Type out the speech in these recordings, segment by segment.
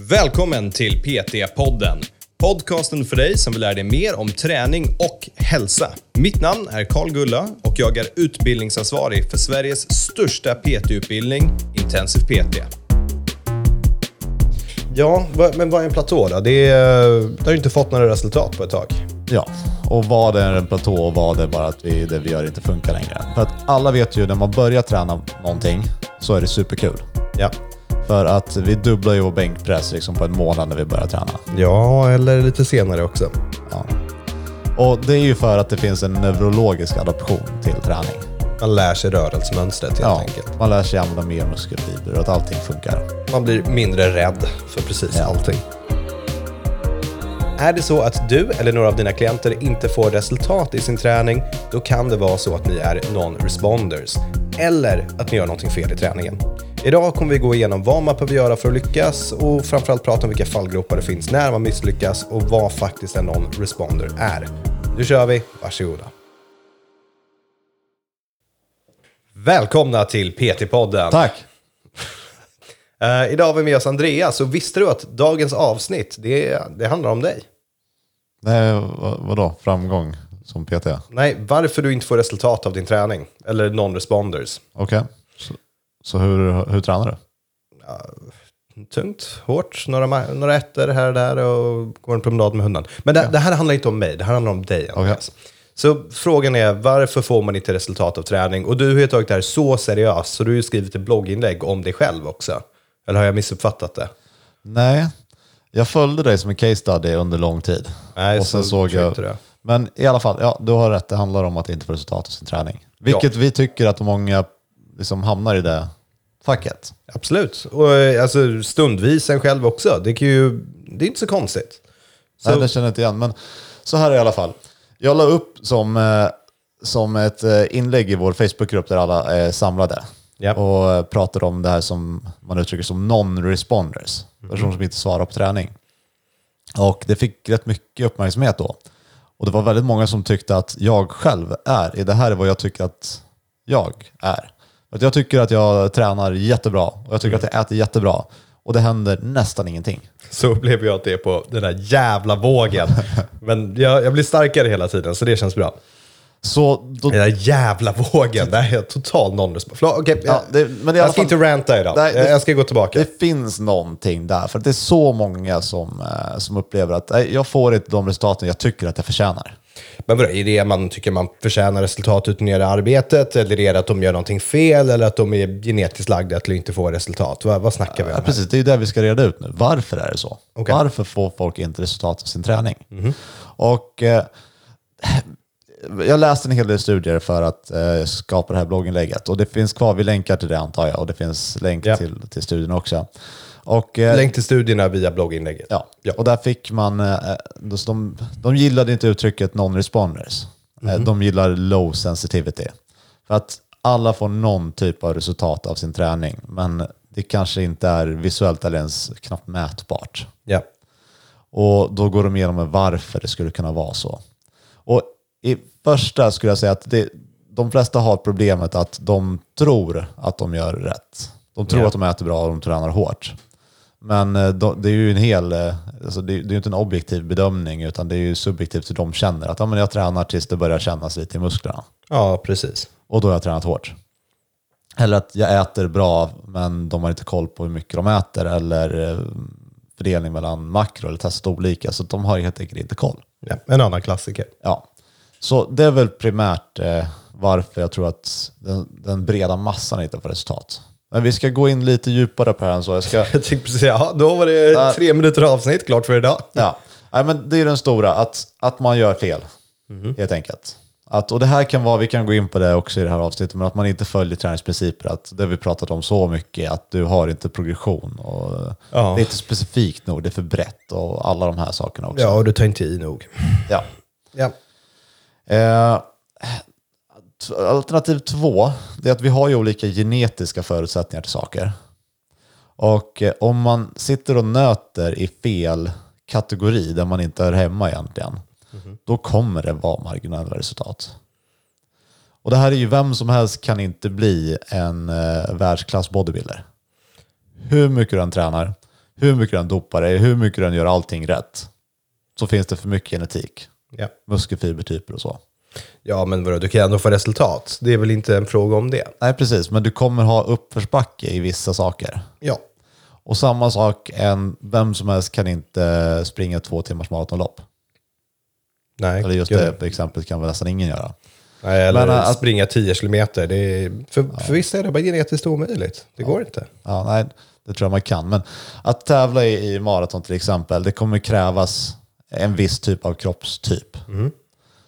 Välkommen till PT-podden. Podcasten för dig som vill lära dig mer om träning och hälsa. Mitt namn är Karl Gulla och jag är utbildningsansvarig för Sveriges största PT-utbildning, Intensiv PT. Ja, men vad är en platå då? Det, är, det har ju inte fått några resultat på ett tag. Ja, och vad är en platå och vad är bara att vi, det vi gör inte funkar längre. För att alla vet ju när man börjar träna någonting så är det superkul. Ja. För att vi dubblar ju vår bänkpress liksom på en månad när vi börjar träna. Ja, eller lite senare också. Ja. Och det är ju för att det finns en neurologisk adaption till träning. Man lär sig rörelsemönstret helt Ja, enkelt. man lär sig använda mer muskelfibrer och att allting funkar. Man blir mindre rädd för precis Ja. allting. Är det så att du eller några av dina klienter inte får resultat i sin träning, då kan det vara så att ni är non-responders. Eller att ni gör någonting fel i träningen. Idag kommer vi gå igenom vad man behöver göra för att lyckas och framförallt prata om vilka fallgropar det finns när man misslyckas och vad faktiskt en non-responder är. Nu kör vi, varsågoda. Välkomna till PT-podden. Tack! Eh, idag har vi med oss Andreas, och visste du att dagens avsnitt, det, det handlar om dig? Nej, vad, vadå? Framgång som PT? Nej, varför du inte får resultat av din träning. Eller non-responders. Okej. Så, så hur, hur tränar du? Tungt, hårt, några, några ettor här och där och går en promenad med hunden. Men det, det här handlar inte om mig, det här handlar om dig Andreas. Så frågan är, varför får man inte resultat av träning? Och du har ju tagit det här så seriöst, så du har ju skrivit ett blogginlägg om dig själv också. Eller har jag missuppfattat det? Nej, jag följde dig som en case study under lång tid. Nej, och sen så såg jag det. Men i alla fall, ja, du har rätt. Det handlar om att inte få resultat av sin träning. Vilket vi tycker att många liksom hamnar i det facket. Absolut. Och eh, alltså, stundvis en själv också. Det, kan ju, det är inte så konstigt. Så, Nej, det känner jag inte igen. Men så här i alla fall. Jag la upp som, eh, som ett eh, inlägg i vår Facebookgrupp där alla är samlade. Ja. Och pratade om det här som man uttrycker som non-responders. Personer som inte svarar på träning. Och det fick rätt mycket uppmärksamhet då. Och det var väldigt många som tyckte att jag själv är, det här är vad jag tycker att jag är. Att jag tycker att jag tränar jättebra och jag tycker att jag äter jättebra. Och det händer nästan ingenting. så blev jag det på den där jävla vågen. Men jag, jag blir starkare hela tiden, så det känns bra. Så då, Den där jävla vågen, där är jag total non-respons. Förlåt, Okej, Ja, jag, det- men jag ska fall- inte ranta idag. Nej, det- jag, ska gå tillbaka. Det finns någonting där, för det är så många som, eh, som upplever att "Nej, jag får inte de resultaten jag tycker att jag förtjänar. Men vadå, är det man tycker man förtjänar resultat utan göra arbetet? Eller är det att de gör någonting fel? Eller att de är genetiskt lagda till att inte få resultat? Vad, vad snackar vi om Ja, här? precis, det är det vi ska reda ut nu. Varför är det så? Okej. Varför får folk inte resultat av sin träning? Och eh, jag läste en hel del studier för att eh, skapa det här blogginlägget och det finns kvar, vi länkar till det antar jag och det finns länk Ja. till, till studien också. Och, eh, Länk till studierna via blogginlägget. Ja, Ja. och där fick man, eh, de, de, de gillade inte uttrycket non-responders. Eh, De gillar low sensitivity. För att alla får någon typ av resultat av sin träning, men det kanske inte är visuellt eller ens knappt mätbart. Ja. Och då går de igenom varför det skulle kunna vara så. I första skulle jag säga att det, de flesta har problemet att de tror att de gör rätt. De tror Ja. att de äter bra och de tränar hårt. Men eh, det är ju en hel, eh, alltså det, är inte en objektiv bedömning utan det är ju subjektivt hur de känner. Att ja, men jag tränar tills det börjar kännas lite i musklerna. ja, precis. Och då har jag tränat hårt. Eller att jag äter bra men de har inte koll på hur mycket de äter eller eh, fördelning mellan makro eller testat olika. Så de har helt enkelt inte koll. Ja. En annan klassiker. Ja. Så det är väl primärt eh, varför jag tror att den, den breda massan inte får resultat. Men vi ska gå in lite djupare på det här än så. Jag ska, Jag tänkte precis ja, då var det Där. tre minuter avsnitt, klart för idag. ja. Nej, men det är den stora, att, att man gör fel. Helt enkelt. Att, och det här kan vara, vi kan gå in på det också i det här avsnittet, men att man inte följer träningsprinciper. Att det vi pratat om så mycket, att du har inte progression. Och Ja. Det är inte specifikt nog, det är för brett och alla de här sakerna också. Ja, och du tar inte i nog. Ja. Ja. Eh, alternativ två, det är att vi har ju olika genetiska förutsättningar till saker. Och eh, om man sitter och nöter i fel kategori där man inte hör hemma egentligen, då kommer det vara marginella resultat. Och det här är ju vem som helst kan inte bli en eh, världsklass bodybuilder. Hur mycket du än tränar, hur mycket du än dopar dig, hur mycket du än gör allting rätt, så finns det för mycket genetik. Ja. Muskelfibertyper och så. ja, men vadå, du kan ändå få resultat. Det är väl inte en fråga om det? Nej, precis. Men du kommer ha uppförsbacke i vissa saker. Ja. Och samma sak, en, vem som helst kan inte springa två timmars maratonlopp. Nej, Eller just det exemplet kan väl nästan ingen göra. Nej, eller Men, äh, att- springa 10 kilometer. Det är, för, för vissa är det bara genetiskt omöjligt. Det går inte. Ja, nej, det tror jag man kan. Men att tävla i, i maraton till exempel, det kommer krävas en viss typ av kroppstyp.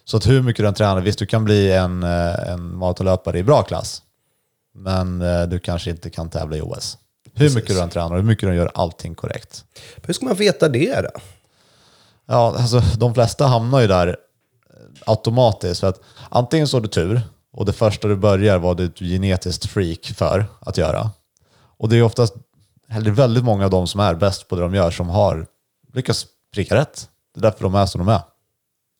Så att hur mycket du än tränar, visst du kan bli en, eh, en maratonlöpare i bra klass, men eh, du kanske inte kan tävla i OS. Hur mycket du än tränar och hur mycket du gör allting korrekt. Hur ska man veta det då? Ja, alltså de flesta hamnar ju där eh, automatiskt. För att antingen så har du tur och det första du börjar var du ett genetiskt freak för att göra. Och det är oftast eller väldigt många av de som är bäst på det de gör som har lyckats pricka rätt. Det är därför de är som de är.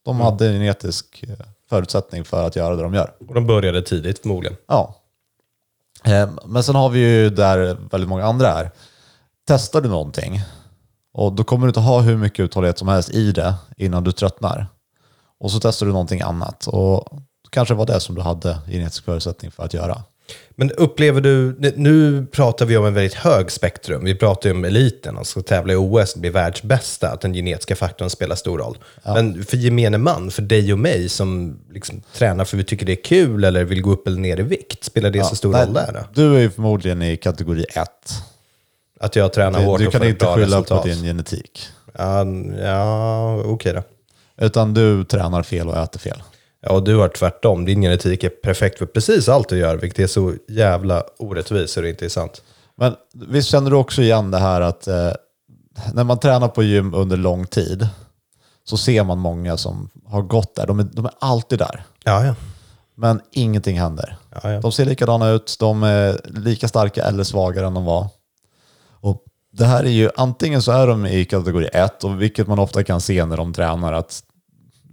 De hade en genetisk eh, förutsättning för att göra det de gör. Och de började tidigt förmodligen. Ja. Eh, Men sen har vi ju där väldigt många andra är. Testar du någonting och då kommer du inte ha hur mycket uthållighet som helst i det innan du tröttnar. Och så testar du någonting annat och kanske var det som du hade genetisk förutsättning för att göra. Men upplever du, nu pratar vi om en väldigt hög spektrum. Vi pratar ju om eliten, alltså tävla i OS, bli världsbästa, att den genetiska faktorn spelar stor roll. Men för gemene man, för dig och mig som liksom tränar för vi tycker det är kul eller vill gå upp eller ner i vikt, spelar det så stor Nej, roll där då? Du är ju förmodligen i kategori 1. Att jag tränar hårt Du och kan får ett inte bra skylla resultat? på din genetik. Ja, ja okej då. Utan du tränar fel och äter fel. Ja, och du har tvärtom. Din genetik är perfekt för precis allt du gör, vilket är så jävla orättvist så det inte är sant. Men visst känner du också igen det här att eh, när man tränar på gym under lång tid så ser man många som har gått där. De är, de är alltid där. Ja, ja. Men ingenting händer. ja, ja. De ser likadana ut, de är lika starka eller svagare än de var. Och det här är ju, antingen så är de i kategori 1, och vilket man ofta kan se när de tränar, att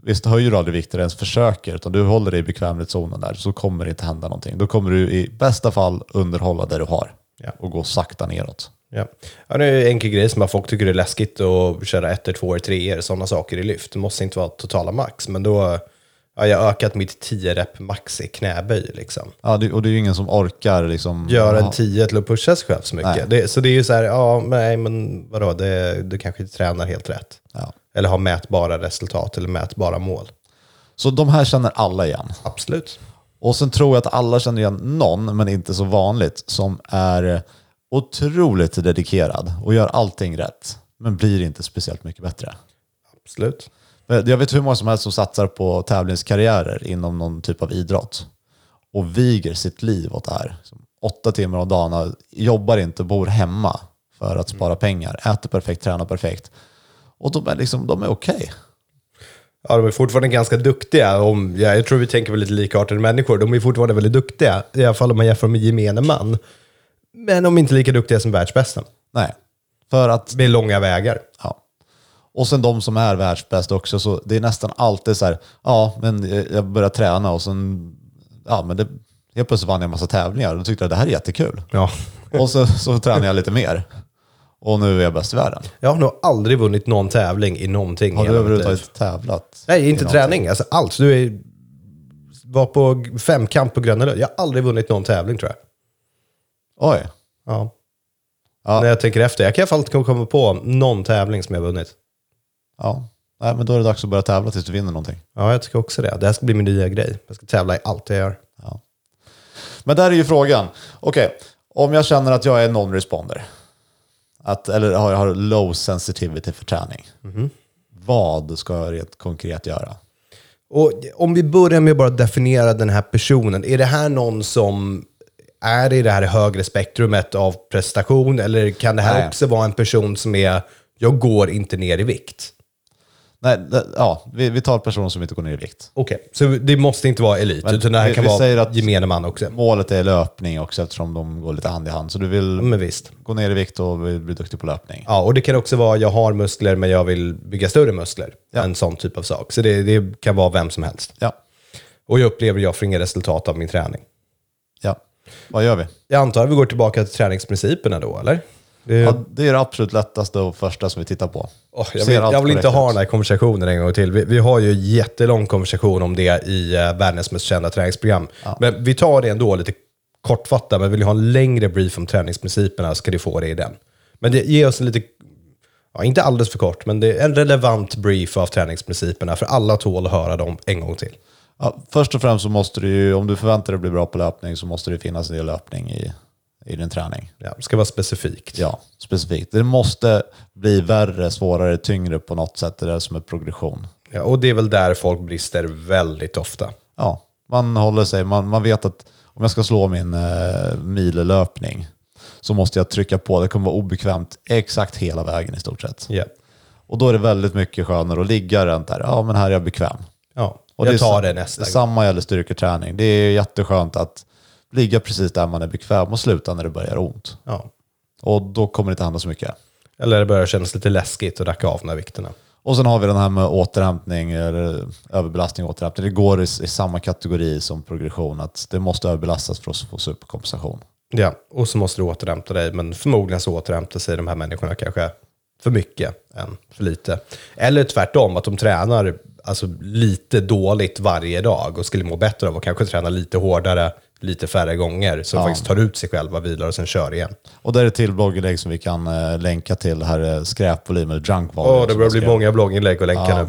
visst höjer du aldrig vikter ens försöker, utan du håller dig i bekvämlighetszonen där, så kommer det inte hända någonting. Då kommer du i bästa fall underhålla där du har Ja. och gå sakta neråt. Ja. ja, det är en enkel grej som folk tycker det är läskigt att köra ettor, tvåor, treor, sådana saker i lyft. Det måste inte vara totala max, men då har jag ökat mitt 10 rep max i knäböj. Liksom. Ja, det, och det är ju ingen som orkar liksom... Göra en ha- 10 till att pusha sig själv så mycket. Det, så det är ju så här, ja, nej, men vadå, det, du kanske inte tränar helt rätt. Ja. Eller har mätbara resultat eller mätbara mål. Så de här känner alla igen. Absolut. Och sen tror jag att alla känner igen någon, men inte så vanligt, som är otroligt dedikerad och gör allting rätt, men blir inte speciellt mycket bättre. Absolut. Jag vet hur många som helst som satsar på tävlingskarriärer inom någon typ av idrott och viger sitt liv åt det här. Åtta timmar om dagen, jobbar inte, bor hemma för att spara pengar, äter perfekt, tränar perfekt. Och de är, liksom, de är okej. Ja, de är fortfarande ganska duktiga. Om, ja, jag tror vi tänker väl lite likartade människor. De är fortfarande väldigt duktiga, i alla fall om man jämför med gemene man. Men de är inte lika duktiga som världsbästa. Nej, för att Det är långa vägar. Ja. Och sen de som är världsbäst också, så det är nästan alltid så här, ja, men jag började träna och sen, ja, men det, helt plötsligt vann jag en massa tävlingar och då tyckte jag det här är jättekul. Ja. Och så, så tränade jag lite mer. Och nu är jag bäst i världen. Jag har nog aldrig vunnit någon tävling i någonting. Har du hela mitt liv. överhuvudtaget tävlat? Nej, i inte någonting? träning. Alltså allt. Du är, var på femkamp på Gröna Lund. Jag har aldrig vunnit någon tävling tror jag. Oj. Ja. Ja. När jag tänker efter. Jag kan i alla fall inte komma på någon tävling som jag vunnit. Ja. Nej, men då är det dags att börja tävla tills du vinner någonting. Ja, jag tycker också det. Det här ska bli min nya grej. Jag ska tävla i allt jag gör. Ja. Men där är ju frågan. Okej, om jag känner att jag är non-responder, att, eller har, har low sensitivity för träning, vad ska jag rent konkret göra? Och om vi börjar med att bara definiera den här personen. Är det här någon som är i det här högre spektrumet av prestation? Eller kan det här Nej. också vara en person som är, jag går inte ner i vikt? Nej, det, ja, vi, vi tar personer som inte går ner i vikt. Okej, så det måste inte vara elit, Men utan det här vi- kan vi vara säger att- gemene man också. Målet är löpning också eftersom de går lite hand i hand. Så du vill Men visst. gå ner i vikt och vill bli duktig på löpning. Ja, och det kan också vara, jag har muskler men jag vill bygga större muskler. En sån typ av sak. Så det, det kan vara vem som helst. Ja. Och jag upplever jag får inga resultat av min träning. ja. Vad gör vi? Jag antar att vi går tillbaka till träningsprinciperna då, eller? Det, Ja, det är det absolut lättaste och första som vi tittar på. Åh, jag vill, jag vill inte ha den här konversationen en gång till. Vi, vi har ju jättelång konversation om det i uh, världens mest kända träningsprogram. Men vi tar det ändå lite kortfattat, men vill du ha en längre brief om träningsprinciperna ska du få det i den. Men det ger oss en lite, ja, inte alldeles för kort, men det är en relevant brief av träningsprinciperna, för alla tål att höra dem en gång till. Ja, först och främst så måste du ju, om du förväntar dig att bli bra på löpning så måste det finnas en del löpning i, i din träning. Ja, det ska vara specifikt. Ja, specifikt. Det måste bli värre, svårare, tyngre på något sätt. Det är det som är progression. Ja, och det är väl där folk brister väldigt ofta. Ja, man håller sig, man, man vet att om jag ska slå min eh, millöpning så måste jag trycka på. Det kommer vara obekvämt exakt hela vägen i stort sett. Ja. Och då är det väldigt mycket skönare att ligga runt där. Ja, men här är jag bekväm. Ja, Och jag är tar det nästa gång. Samma gäller styrketräning. Det är jätteskönt att ligga precis där man är bekväm och sluta när det börjar ont. Ja. Och då kommer det inte hända så mycket. Eller det börjar kännas lite läskigt att racka av de här vikterna. Och sen har vi den här med återhämtning, eller överbelastning och återhämtning. Det går i, i samma kategori som progression, att det måste överbelastas för att få superkompensation. Ja, och så måste du återhämta dig, men förmodligen så återhämtar sig de här människorna kanske för mycket än för lite. Eller tvärtom, att de tränar alltså, lite dåligt varje dag och skulle må bättre av att kanske träna lite hårdare, lite färre gånger, så de faktiskt tar ut sig själva, vilar och sen kör igen. Och där är ett till blogginlägg som vi kan eh, länka till, det här är skräpvolym eller junk volume. Åh, det börjar bli många blogginlägg att länka Ja. nu.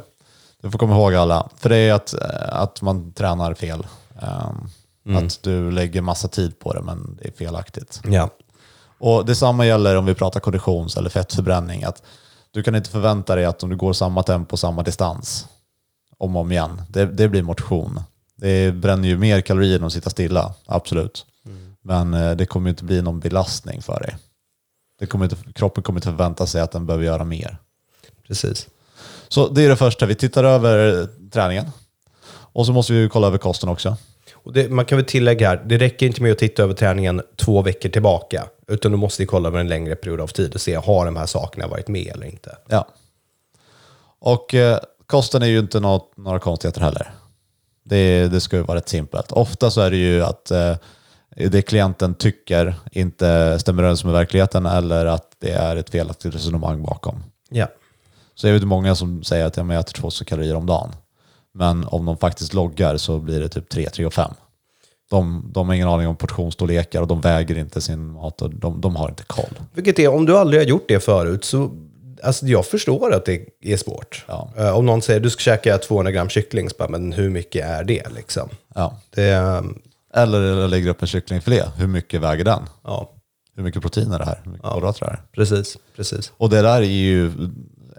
Du får komma ihåg alla. För det är att, eh, att man tränar fel. Um, Mm. Att du lägger massa tid på det, men det är felaktigt. Ja. Och detsamma gäller om vi pratar konditions eller fettförbränning. Att du kan inte förvänta dig att om du går samma tempo, samma distans, om och om igen, det, det blir motion. Det bränner ju mer kalorier än att sitta stilla, absolut. Men eh, det kommer inte bli någon belastning för dig. Det kommer inte, kroppen kommer inte förvänta sig att den behöver göra mer. Precis. Så det är det första, vi tittar över träningen. Och så måste vi kolla över kosten också. Det, man kan väl tillägga här, det räcker inte med att titta över träningen två veckor tillbaka, utan du måste kolla över en längre period av tid och se, har de här sakerna varit med eller inte? Ja. Och eh, kosten är ju inte något, några konstigheter heller. Det, det ska ju vara rätt simpelt. Ofta så är det ju att eh, det klienten tycker inte stämmer överens med verkligheten eller att det är ett felaktigt resonemang bakom. Ja. Så jag vet många som säger att jag äter 2000 kalorier om dagen. Men om de faktiskt loggar så blir det typ 3, 3 och 5. De, de har ingen aning om portionsstorlekar och de väger inte sin mat och de, de har inte koll. Vilket är, om du aldrig har gjort det förut, så alltså, jag förstår att det är svårt. Ja. Eh, om någon säger du ska käka 200 gram kyckling, bara, men hur mycket är det liksom? Ja. Det, är, Eller jag lägger upp en kycklingfilé, hur mycket väger den? ja, Hur mycket protein är det här? Hur mycket kolhydrater är det? precis, precis. Och det där är ju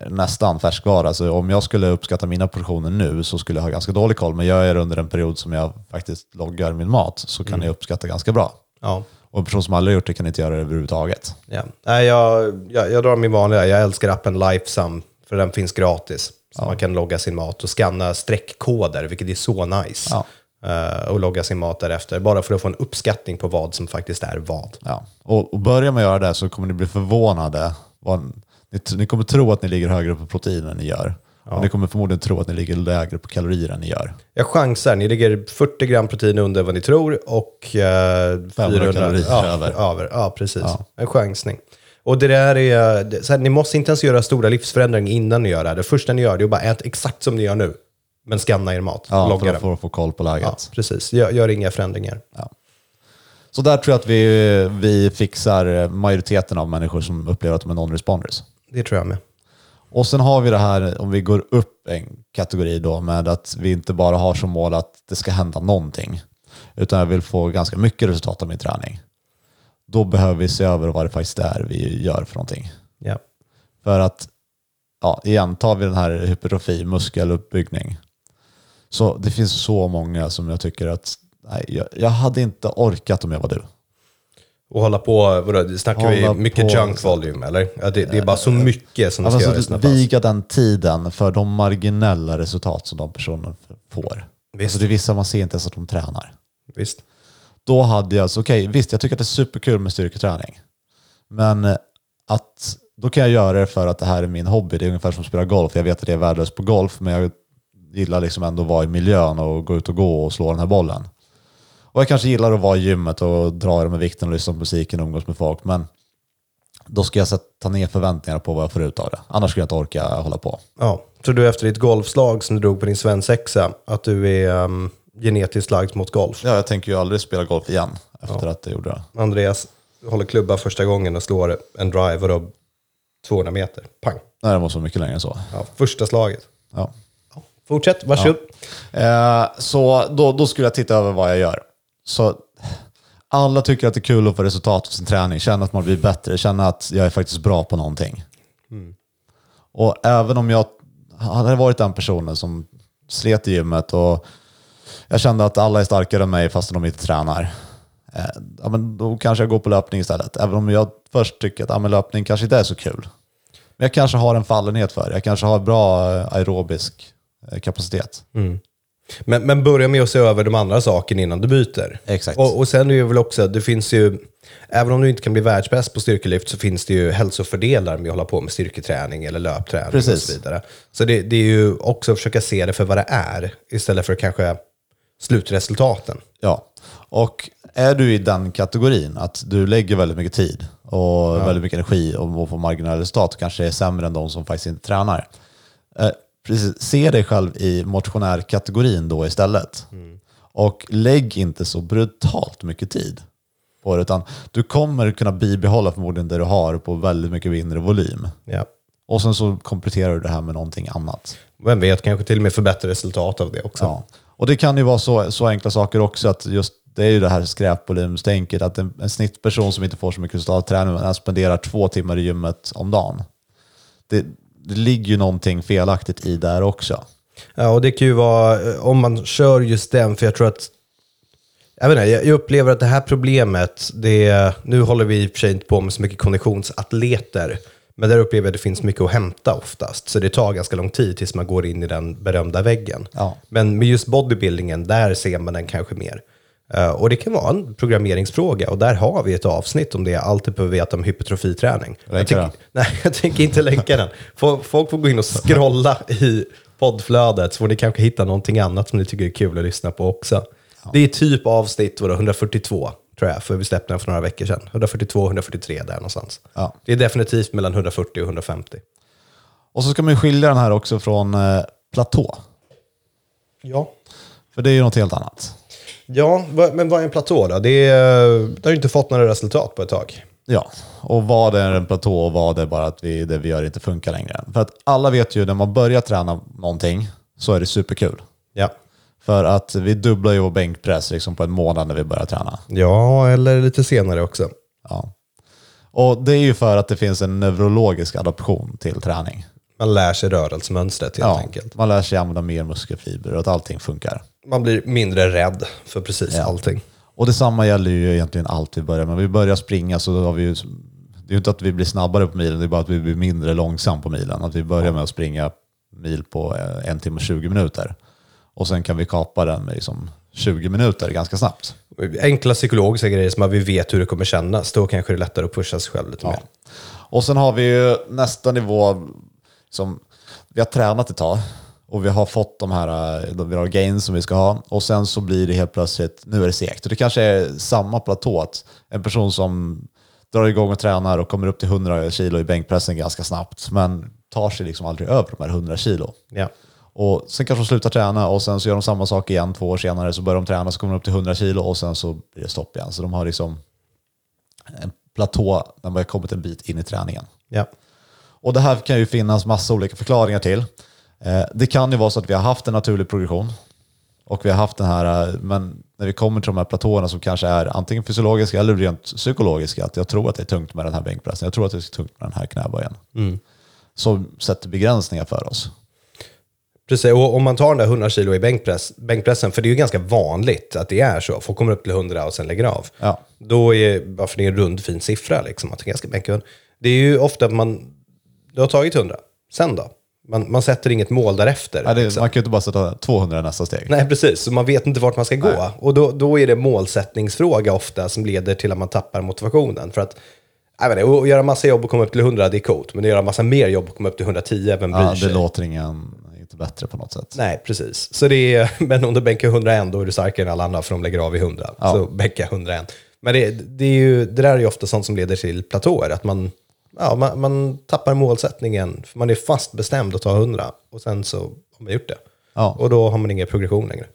nästan färskvara. Alltså om jag skulle uppskatta mina portioner nu så skulle jag ha ganska dålig koll. Men gör jag det under en period som jag faktiskt loggar min mat så kan jag uppskatta ganska bra. Ja. Och en person som aldrig gjort det kan inte göra det överhuvudtaget. Ja. Nej, jag, jag, jag drar min vanliga, jag älskar appen Lifesum, för den finns gratis. Så man kan logga sin mat och scanna streckkoder, vilket är så nice. Ja. Eh, och logga sin mat därefter, bara för att få en uppskattning på vad som faktiskt är vad. Ja. Och, och börjar att göra det så kommer ni bli förvånade. Vad, ni, ni kommer tro att ni ligger högre på protein än ni gör. Och ni kommer förmodligen tro att ni ligger lägre på kalorier än ni gör. Jag chansar, ni ligger 40 gram protein under vad ni tror och eh, 400 kalorier ja, över. över. Ja, precis. En chansning. Och det där är, så här, ni måste inte ens göra stora livsförändringar innan ni gör det här. Det första ni gör det är att bara ät exakt som ni gör nu. Men scanna er mat, Ja, logga för att få, få koll på läget. Ja, precis. Gör, gör inga förändringar. Så där tror jag att vi, vi fixar majoriteten av människor som upplever att de är non-responders. Det tror jag med. Och sen har vi det här, om vi går upp en kategori då, med att vi inte bara har som mål att det ska hända någonting, utan jag vill få ganska mycket resultat av min träning. Då behöver vi se över vad det faktiskt är vi gör för någonting. Ja. För att, ja, igen, tar vi den här hypertrofi, muskeluppbyggning. Så det finns så många som jag tycker att, nej, jag, jag hade inte orkat om jag var du. Och hålla på, vadå, snackar vi Hålla mycket på. junk volume eller? Ja, det, det är bara så mycket som ska Alltså, sina pass. viga den tiden för de marginella resultat som de personerna får. Visst. Alltså det är vissa man ser inte ens att de tränar. Visst. Då hade jag, alltså, okej visst jag tycker att det är superkul med styrketräning. Men eh, att då kan jag göra det för att det här är min hobby. Det är ungefär som att spela golf. Jag vet att det är värdelöst på golf men jag gillar liksom ändå att vara i miljön och gå ut och gå och slå den här bollen. Och jag kanske gillar att vara i gymmet och dra med vikten och lyssna på musiken och umgås med folk. Men då ska jag sätta ner förväntningarna på vad jag får ut av det. Annars skulle jag inte orka hålla på. Ja. Tror du efter ditt golfslag som du drog på din svensexa att du är um, genetiskt lagd mot golf? Ja, jag tänker ju aldrig spela golf igen efter att jag gjorde det. Andreas håller klubba första gången och slår en drive och då 200 meter. Pang. Nej, det måste vara mycket längre än så. Ja, första slaget. Ja. Ja. Fortsätt, varsågod. Eh, så då, då skulle jag titta över vad jag gör. Så alla tycker att det är kul att få resultat av sin träning, känna att man blir bättre, känna att jag är faktiskt bra på någonting. Och även om jag hade varit den personen som slet i gymmet och jag kände att alla är starkare än mig fast de inte tränar. Eh, ja, men då kanske jag går på löpning istället. Även om jag först tycker att ja, men löpning kanske inte är så kul. Men jag kanske har en fallenhet för det. Jag kanske har bra eh, aerobisk eh, kapacitet. Men, men börja med att se över de andra sakerna innan du byter. Exakt. Och, och sen är det väl också, det finns ju, även om du inte kan bli världsbäst på styrkelyft så finns det ju hälsofördelar med att hålla på med styrketräning eller löpträning Precis. och så vidare. Så det, det är ju också att försöka se det för vad det är, istället för kanske slutresultaten. Ja, och är du i den kategorin att du lägger väldigt mycket tid och väldigt mycket energi och och får marginella resultat och kanske är sämre än de som faktiskt inte tränar. Precis, se dig själv i motionärkategorin då istället. Och lägg inte så brutalt mycket tid på det, utan du kommer kunna bibehålla förmodligen det du har på väldigt mycket mindre volym. Ja. Och sen så kompletterar du det här med någonting annat. Vem vet, kanske till och med förbättra resultat av det också. Ja. Och det kan ju vara så, så enkla saker också att just det är ju det här skräpvolymstänket att en, en snittperson som inte får så mycket resultat träning men spenderar två timmar i gymmet om dagen. Det, det ligger ju någonting felaktigt i där också. Ja, och det kan ju vara, eh, om man kör just den, för jag tror att, jag inte, jag upplever att det här problemet, det nu håller vi i och för sig inte på med så mycket konditionsatleter, men där upplever jag att det finns mycket att hämta oftast. Så det tar ganska lång tid tills man går in i den berömda väggen. Ja. Men med just bodybuildingen, där ser man den kanske mer. Eh, och det kan vara en programmeringsfråga och där har vi ett avsnitt om det. Allt du behöver veta om hypertrofiträning. Jag tycker, nej, jag tänker inte länka den. Folk får gå in och scrolla i poddflödet så får ni kanske hitta någonting annat som ni tycker är kul att lyssna på också. Det är typ avsnitt vadå, 142 tror jag, för vi släppte den för några veckor sedan. 142, 143 där någonstans. Ja. Det är definitivt mellan 140 och 150. Och så ska man ju skilja den här också från eh, platå. Ja. För det är ju något helt annat. Ja, men vad är en platå då? Det, är, det har ju inte fått några resultat på ett tag. Ja, och vad är en platå och vad är bara att vi, det vi gör inte funkar längre. För att alla vet ju när man börjar träna någonting så är det superkul. Ja. För att vi dubblar ju vår bänkpress liksom på en månad när vi börjar träna. Ja, eller lite senare också. Ja. Och det är ju för att det finns en neurologisk adaption till träning. Man lär sig rörelsemönstret helt Ja, enkelt. man lär sig använda mer muskelfibrer och att allting funkar. Man blir mindre rädd för precis Ja. allting. Och detsamma gäller ju egentligen allt vi börjar med. Vi börjar springa så har vi ju, det är ju inte att vi blir snabbare på milen, det är bara att vi blir mindre långsam på milen. Att vi börjar med att springa mil på eh, en timme och 20 minuter. Och sen kan vi kapa den med liksom 20 minuter ganska snabbt. Enkla psykologiska grejer som att vi vet hur det kommer kännas. Då kanske det är lättare att pusha sig själv lite mer. Och sen har vi ju nästa nivå som vi har tränat ett tag och vi har fått de här eh, vi har gains som vi ska ha och sen så blir det helt plötsligt, nu är det segt. Och det kanske är samma platå, att en person som drar igång och tränar och kommer upp till 100 kilo i bänkpressen ganska snabbt men tar sig liksom aldrig över de här 100 kilo. Ja. Och sen kanske de slutar träna och sen så gör de samma sak igen två år senare så börjar de träna så kommer de upp till 100 kilo och sen så blir det stopp igen. Så de har liksom en platå när man har kommit en bit in i träningen. Ja. Och det här kan ju finnas massa olika förklaringar till. Eh, Det kan ju vara så att vi har haft en naturlig progression och vi har haft den här, eh, men när vi kommer till de här platåerna som kanske är antingen fysiologiska eller rent psykologiska, att jag tror att det är tungt med den här bänkpressen, jag tror att det är tungt med den här knäböjen. Som sätter begränsningar för oss. Precis, och om man tar den där 100 kilo i bänkpress, bänkpressen, för det är ju ganska vanligt att det är så. Folk kommer upp till 100 och sen lägger av. Ja. Då är, bara för det är en rund fin siffra, liksom, att jag ska bänka 100. Det är ju ofta att man, du har tagit 100, sen då? Man, man sätter inget mål därefter. Ja, det, liksom. man kan ju inte bara sätta 200 i nästa steg. Nej, precis. Så man vet inte vart man ska gå. Och då, då är det målsättningsfråga ofta som leder till att man tappar motivationen. För att jag vet inte, att göra massa jobb och komma upp till 100, det är coolt. Men att göra massa mer jobb och komma upp till 110, vem bryr Ja, sig? det låter ingen, inte bättre på något sätt. Nej, precis. Så det är, men om du bänkar 101, då är du starkare än alla andra för de lägger av i 100. Ja. Så bänka 101. Men det, det, är ju, det där är ju ofta sånt som leder till platåer. Att man, ja, man, man tappar målsättningen. För man är fast bestämd att ta 100 och sen så har man gjort det. Ja. Och då har man ingen progression längre.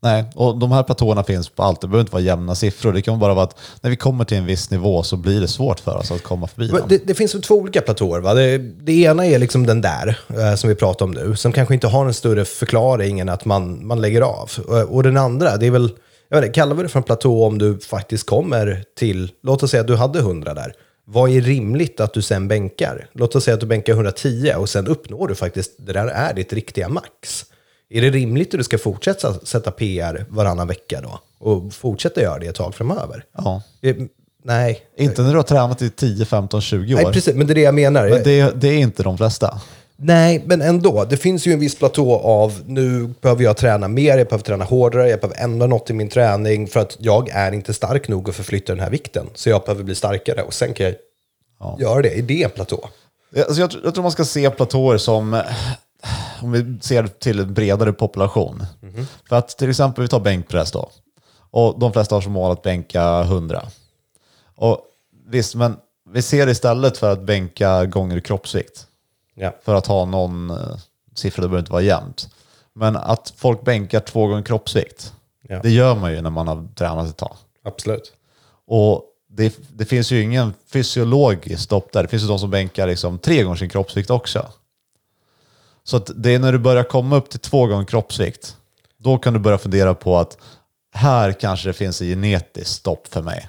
Nej, och de här platåerna finns på allt. Det behöver inte vara jämna siffror. Det kan bara vara att när vi kommer till en viss nivå så blir det svårt för oss att komma förbi Men. Det, det finns två olika platåer. Va? Det, det ena är liksom den där, eh, som vi pratar om nu, som kanske inte har en större förklaring än att man, man lägger av. Och, och den andra, det är väl, jag vet inte, kallar vi det för en platå om du faktiskt kommer till, låt oss säga att du hade 100 där. Vad är rimligt att du sen bänkar? Låt oss säga att du bänkar 110 och sen uppnår du faktiskt, det där är ditt riktiga max. Är det rimligt att du ska fortsätta sätta PR varannan vecka då? Och fortsätta göra det ett tag framöver? Ja. Eh, Nej. Inte när du har tränat i 10, 15, 20 år. Nej, precis, men det är det jag menar. Men det, det är inte de flesta. Nej, men ändå. Det finns ju en viss platå av nu behöver jag träna mer, jag behöver träna hårdare, jag behöver ändra något i min träning för att jag är inte stark nog att förflytta den här vikten. Så jag behöver bli starkare och sen kan jag göra det. Är det en platå? Alltså jag, jag tror man ska se platåer som, eh, om vi ser till en bredare population. För att till exempel, vi tar bänkpress då. Och de flesta har som mål att bänka 100. Och visst, men vi ser istället för att bänka gånger kroppsvikt. Ja. För att ha någon eh, siffra, det behöver inte vara jämnt. Men att folk bänkar två gånger kroppsvikt, Ja. det gör man ju när man har tränat ett tag. Absolut. Och det, det finns ju ingen fysiologiskt stopp där. Det finns ju de som bänkar liksom tre gånger sin kroppsvikt också. Så att det är när du börjar komma upp till två gånger kroppsvikt, då kan du börja fundera på att här kanske det finns ett genetiskt stopp för mig.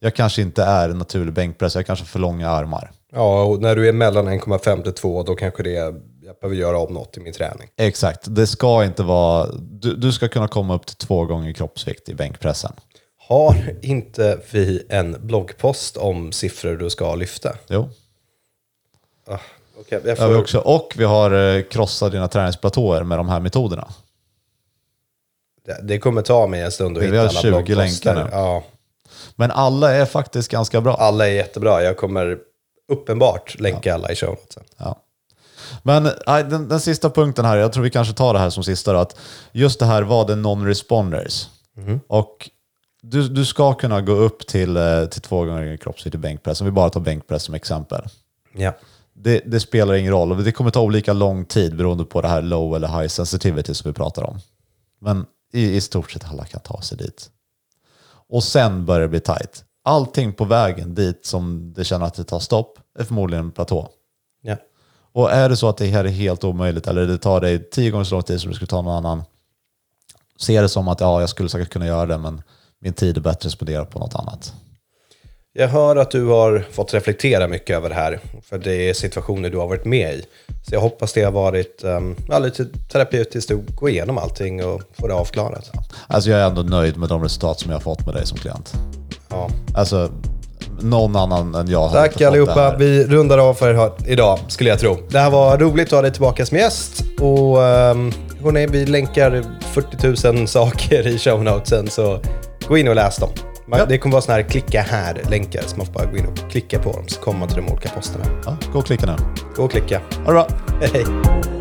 Jag kanske inte är en naturlig bänkpress, jag kanske har för långa armar. Ja, och när du är mellan 1,5 till 2, då kanske det är, jag behöver göra om något i min träning. Exakt, det ska inte vara... Du, du ska kunna komma upp till två gånger kroppsvikt i bänkpressen. Har inte vi en bloggpost om siffror du ska lyfta? Jo, Ah, okej, jag har vi får, också. Och vi har eh, krossat dina träningsplatåer med de här metoderna. det, det kommer ta mig en stund att Vi hitta har alla 20 bloggposter. länkar nu. Ja, Men alla är faktiskt ganska bra. alla är jättebra. Jag kommer uppenbart länka alla i show notesen. Ja. Men den, den sista punkten här, jag tror vi kanske tar det här som sista då, att just det här var det non-responders. Och du, du ska kunna gå upp till, eh, till två gånger kroppsvikt i bänkpress, om vi bara tar bänkpress som exempel. Ja. Det, det spelar ingen roll, det kommer ta olika lång tid beroende på det här low eller high sensitivity som vi pratar om. Men i, i stort sett alla kan ta sig dit. Och sen börjar det bli tight. Allting på vägen dit som det känner att det tar stopp är förmodligen en platå. Ja. Och är det så att det här är helt omöjligt eller det tar dig tio gånger så lång tid som det skulle ta någon annan. Se det som att ja, jag skulle säkert kunna göra det men min tid är bättre att spendera på något annat. Jag hör att du har fått reflektera mycket över det här, för det är situationer du har varit med i. Så jag hoppas det har varit um, lite terapeutiskt att gå igenom allting och få det avklarat. Alltså jag är ändå nöjd med de resultat som jag har fått med dig som klient. Ja. Alltså någon annan än jag har Tack allihopa. Vi rundar av för här idag, skulle jag tro. Det här var roligt att ha dig tillbaka som gäst. Och um, hörni, vi länkar 40 000 saker i show notesen, så gå in och läs dem. Man, Ja. Det kommer vara sådana här klicka här-länkar, så man får bara gå in och klicka på dem, så kommer man till de olika posterna. Ja, gå och klicka nu. Gå och klicka. Ha det bra! Hej!